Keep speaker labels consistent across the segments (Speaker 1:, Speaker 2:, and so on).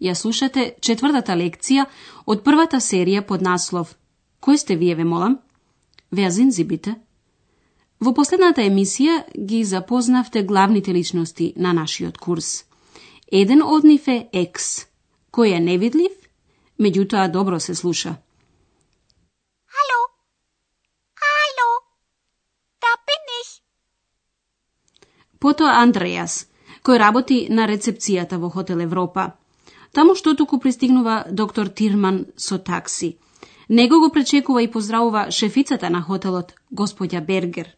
Speaker 1: Ја слушате четвртата лекција од првата серија под наслов Кој сте вие, ве молам? Веа зинзибите? Во последната емисија ги запознавте главните личности на нашиот курс. Еден од нив е Екс, кој е невидлив, меѓутоа добро се слуша.
Speaker 2: Hallo? Da bin ich.
Speaker 1: Потоа Андреас, кој работи на рецепцијата во Хотел Европа. Таму што туку пристигнува доктор Тирман со такси. Него го пречекува и поздравува шефицата на хотелот, господја Бергер.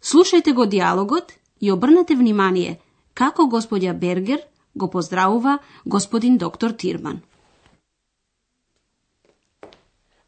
Speaker 1: Слушајте го диалогот и обрнете внимание како господја Бергер го поздравува господин доктор Тирман.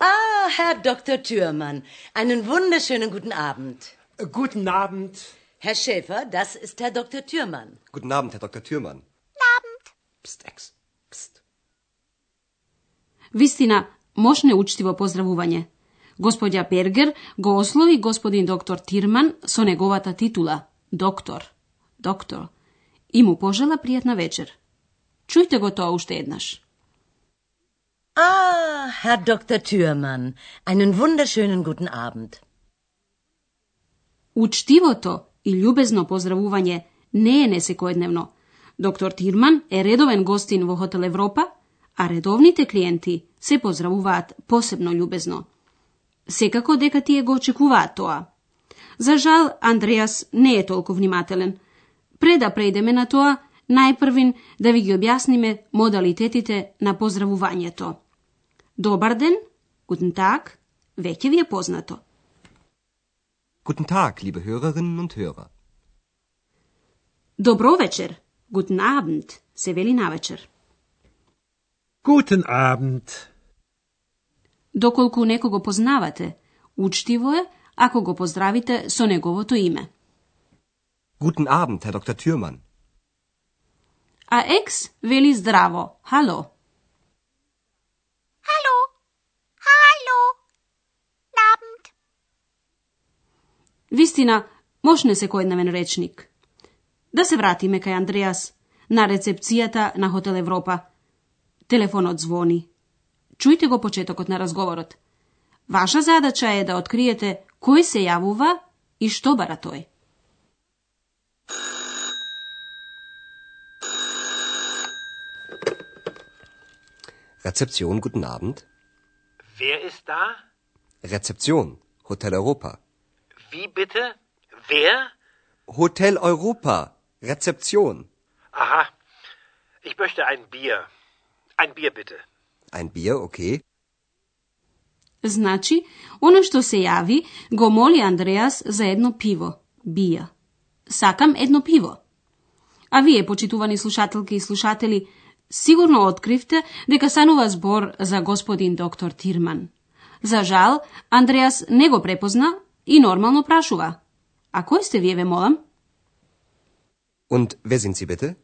Speaker 3: Ah, Herr Dr. Thürmann, einen wunderschönen guten Abend.
Speaker 4: Guten Abend.
Speaker 3: Herr Schäfer, das ist Herr Dr. Thürmann.
Speaker 5: Guten Abend, Herr Dr. Thürmann.
Speaker 2: Abend.
Speaker 5: Psst, Ex.
Speaker 1: Вистина, мошне учтиво поздравување. Господја Бергер го ослови господин доктор Тирман со неговата титула доктор, доктор и му пожела пријатна вечер. Чујте го тоа уште еднаш.
Speaker 3: Ah, Herr Dr. Thürmann, einen wunderschönen guten Abend.
Speaker 1: Учтивото и љубезно поздравување не е несекојдневно. Доктор Тирман е редовен гостин во Хотел Европа, а редовните клиенти се поздравуваат посебно љубезно. Секако дека тие го очекуваат тоа. За жал, Андреас не е толку внимателен. Пред да прејдеме на тоа, најпрвин да ви ги објасниме модалитетите на поздравувањето. Добар ден, гутен так, веќе ви е познато.
Speaker 5: Guten Tag, liebe Hörerinnen und Hörer.
Speaker 1: Добро вечер, гутен абнд, се вели навечер.
Speaker 4: Guten Abend.
Speaker 1: Доколку некого познавате, учтиво е ако го поздравите со неговото име.
Speaker 5: Guten Abend, Herr Dr. Thürmann.
Speaker 1: А екс вели здраво, хало.
Speaker 2: Hallo? Hallo? Abend.
Speaker 1: Вистина, мошне секојдневен речник. Да се вратиме кај Андреас, на рецепцијата на Хотел Европа. Телефонот звони. Чујте го почетокот на разговорот. Ваша задача е да откриете кој се јавува и што бара тој.
Speaker 5: Rezeption, guten Abend.
Speaker 4: Wer ist da?
Speaker 5: Rezeption, Hotel Europa.
Speaker 4: Wie bitte? Wer?
Speaker 5: Hotel Europa, Rezeption.
Speaker 4: Aha. Ich möchte ein Bier. Ein Bier bitte.
Speaker 5: Ein Bier, okay.
Speaker 1: Значи, оно што се јави, го моли Андреас за едно пиво, бија. Сакам едно пиво. А вие, почитувани слушателки и слушатели, сигурно откривте дека станува збор за господин доктор Тирман. За жал, Андреас не го препозна и нормално прашува. А кој сте вие, ве молам?
Speaker 5: Und wer sind Sie bitte?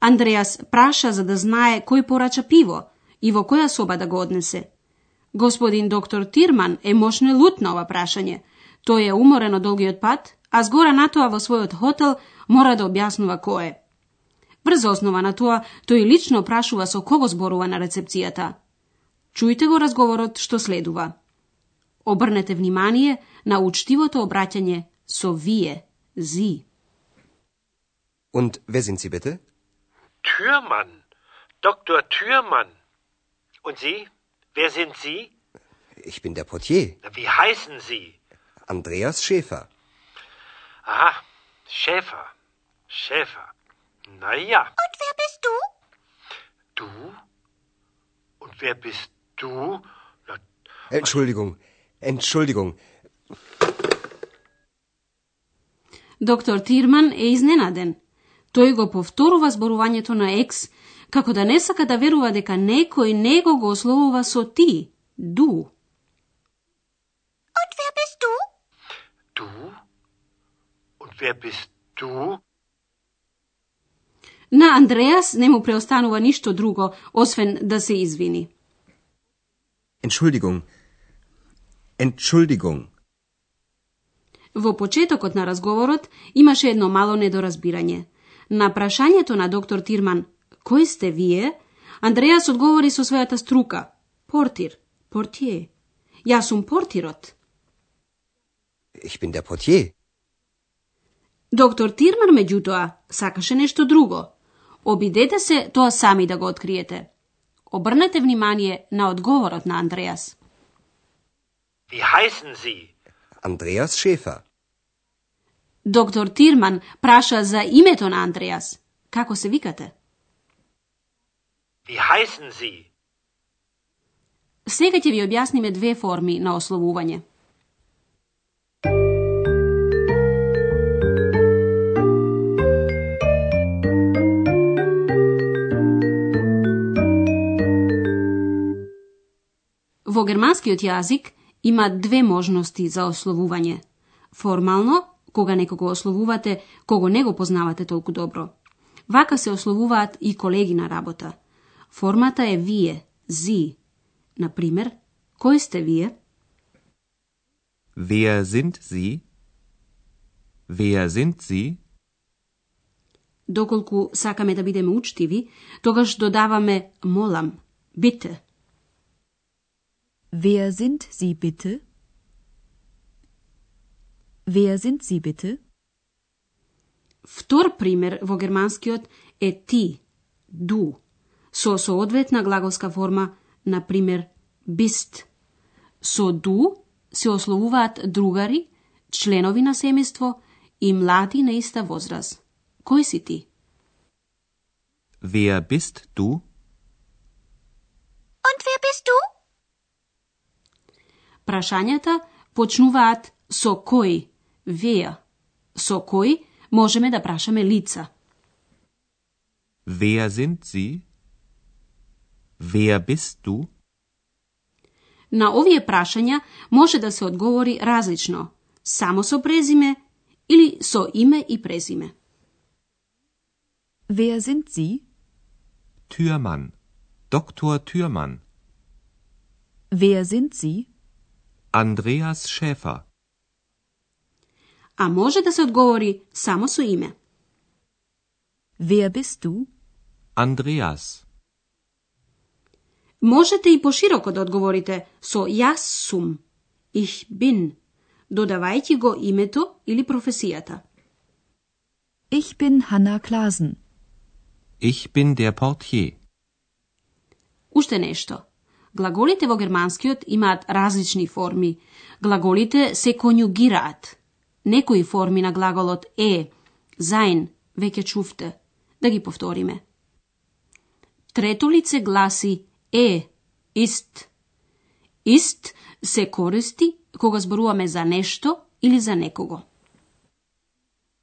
Speaker 1: Андреас праша за да знае кој порача пиво и во која соба да го однесе. Господин доктор Тирман е мошне лут на ова прашање. Тој е уморен од долгиот пат, а згора на тоа во својот хотел мора да објаснува кој е. Врз основа на тоа, тој лично прашува со кого зборува на рецепцијата. Чујте го разговорот што следува. Обрнете внимание на учтивото обраќање со вие, зи.
Speaker 5: Und wer sind Sie bitte?
Speaker 4: Türmann. Dr. Türmann. Und Sie? Wer sind Sie?
Speaker 5: Ich bin der Portier.
Speaker 4: Wie heißen Sie?
Speaker 5: Andreas Schäfer.
Speaker 4: Aha, Schäfer. Schäfer. Na ja.
Speaker 2: Und wer bist du?
Speaker 4: Du? Und wer bist du? Na,
Speaker 5: Entschuldigung, Entschuldigung.
Speaker 1: Doktor Tiermann je iznenaden. Тој го повторува зборувањето на екс, како да не сака да верува дека некој него го ословува со ти, ду.
Speaker 2: Und wer bist du?
Speaker 4: Du? Und wer bist du?
Speaker 1: На Андреас не му преостанува ништо друго, освен да се извини.
Speaker 5: Entschuldigung. Entschuldigung.
Speaker 1: Во почетокот на разговорот имаше едно мало недоразбирање. На прашањето на доктор Тирман «Кој сте вие?», Андреас одговори со својата струка «Портир, портие». Јас сум портирот.
Speaker 5: Ich bin der Portier.
Speaker 1: Доктор Тирман, меѓутоа, сакаше нешто друго. Обидете се тоа сами да го откриете. Обрнете внимание на одговорот на Андреас.
Speaker 4: Wie heißen Sie?
Speaker 5: Andreas Schäfer.
Speaker 1: Доктор Тирман праша за името на Андреас. Како се викате?
Speaker 4: Wie heißen Sie?
Speaker 1: Сега ќе ви објасниме две форми на ословување. Во германскиот јазик има две можности за ословување. Формално, кога некого ословувате, кого не го познавате толку добро. Вака се ословуваат и колеги на работа. Формата е вие, зи. Например, кој сте вие?
Speaker 6: Wer sind Sie? Wer sind Sie?
Speaker 1: Доколку сакаме да бидеме учтиви, тогаш додаваме молам, бите.
Speaker 7: Wer sind Sie bitte? Wer sind Sie bitte?
Speaker 1: Втор пример во германскиот е ти, ду, со соодветна глаголска форма, на пример bist. Со ду се ословуваат другари, членови на семејство и млади на иста возраст. Кој си ти?
Speaker 6: Wer bist du?
Speaker 2: Und wer bist du?
Speaker 1: Прашањата почнуваат со кој, wer, so koji možeme da prašame lica.
Speaker 6: Wer sind Sie? Wer bist du?
Speaker 1: Na ovije prašanja može da se odgovori različno, samo so prezime ili so ime i prezime.
Speaker 7: Wer sind Sie?
Speaker 6: Türmann, Doktor Türmann.
Speaker 7: Wer sind Sie?
Speaker 6: Andreas Schäfer.
Speaker 1: А може да се одговори само со име.
Speaker 7: Wer bist du?
Speaker 6: Andreas.
Speaker 1: Можете и пошироко да одговорите со јас сум, ich bin, додавајќи го името или професијата.
Speaker 7: Ich bin Hanna Klasen.
Speaker 6: Ich bin der Portier.
Speaker 1: Уште нешто. Глаголите во германскиот имаат различни форми. Глаголите се конјугираат. Некои форми на глаголот е, заин, веќе чувте. Да ги повториме. Трето лице гласи е, ист. Ист се користи кога зборуваме за нешто или за некого.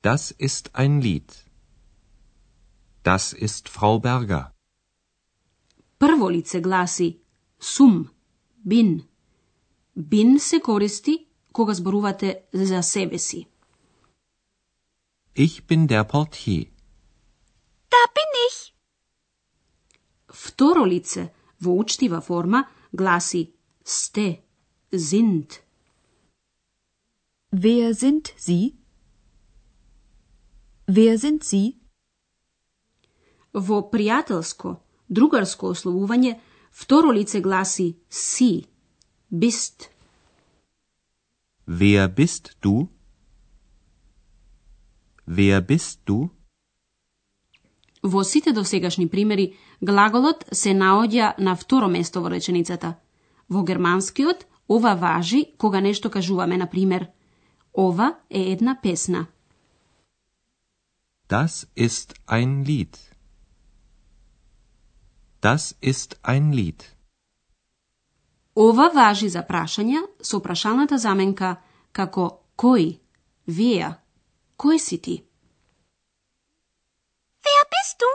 Speaker 6: Das ist ein Lied. Das ist Frau Berger.
Speaker 1: Прво лице гласи сум, бин. Бин се користи кога зборувате за себе си.
Speaker 6: Ich bin der Portier.
Speaker 2: Da bin ich.
Speaker 1: Второ лице во учтива форма гласи сте, sind.
Speaker 7: Wer sind Sie? Wer sind Sie?
Speaker 1: Во пријателско, другарско ословување, второ лице гласи си, bist.
Speaker 6: Wer bist du? Wer bist du?
Speaker 1: Во сите досегашни примери, глаголот се наоѓа на второ место во реченицата. Во германскиот, ова важи кога нешто кажуваме, на пример, ова е една песна.
Speaker 6: Das ist ein Lied. Das ist ein Lied.
Speaker 1: Ова важи за прашања со прашалната заменка како кој, „Веа“, кој си ти?
Speaker 2: Веа bist?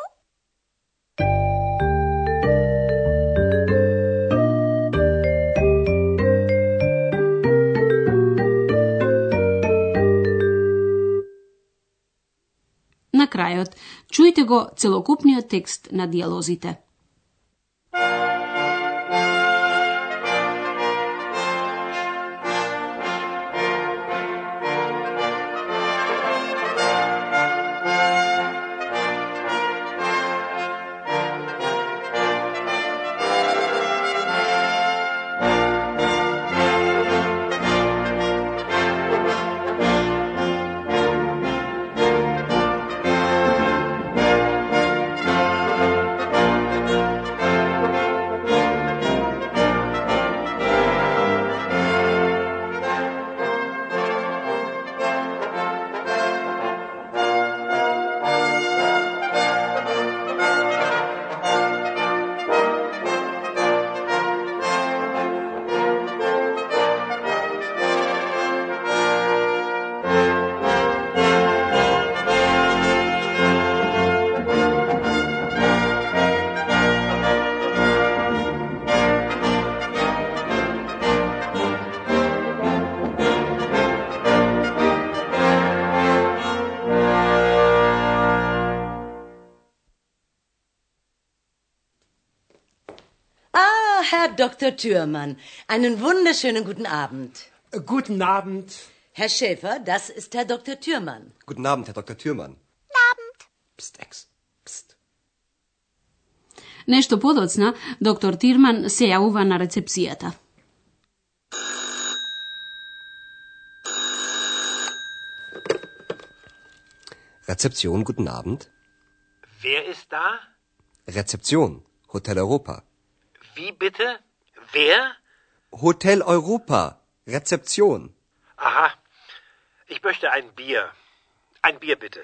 Speaker 1: На крајот, чујте го целокупниот текст на диалозите.
Speaker 3: Herr Dr. Thürmann, einen wunderschönen guten Abend.
Speaker 4: Äh, guten Abend.
Speaker 3: Herr Schäfer, das ist Herr Dr. Thürmann.
Speaker 5: Guten Abend, Herr Dr. Thürmann.
Speaker 2: Guten Abend.
Speaker 5: Psst, Ex. Psst.
Speaker 1: Nešto podocna, dr. Tirman se javuva na recepcijata.
Speaker 5: Rezeption, guten Abend.
Speaker 4: Wer ist da?
Speaker 5: Rezeption, Hotel Europa.
Speaker 4: Wie bitte? Wer?
Speaker 5: Hotel Europa, Rezeption.
Speaker 4: Aha. Ich möchte ein Bier. Ein Bier bitte.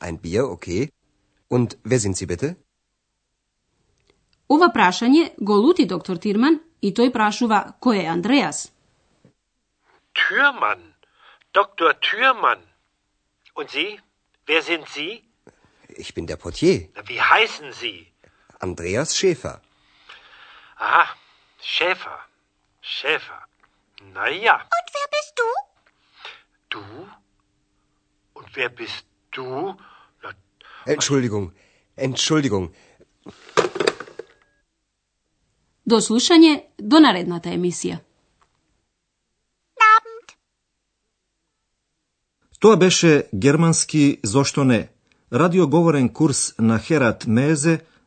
Speaker 5: Ein Bier, okay. Und wer sind Sie bitte?
Speaker 1: Ова прашање го лути доктор Тирман и тој прашува кој е Андреас.
Speaker 4: Türmann. Dr. Türmann. Und Sie? Wer sind Sie?
Speaker 5: Ich bin der Portier,
Speaker 4: Wie heißen Sie?
Speaker 5: Andreas Schäfer.
Speaker 4: Aha. Schäfer. Schäfer. Na ja.
Speaker 2: Und wer bist du?
Speaker 4: Du? Und wer bist du? Na,
Speaker 5: Entschuldigung, Entschuldigung.
Speaker 1: До слушање до наредната емисија.
Speaker 2: Abend.
Speaker 8: Тоа беше германски зошто не, радиоговорен курс на Херат Мезе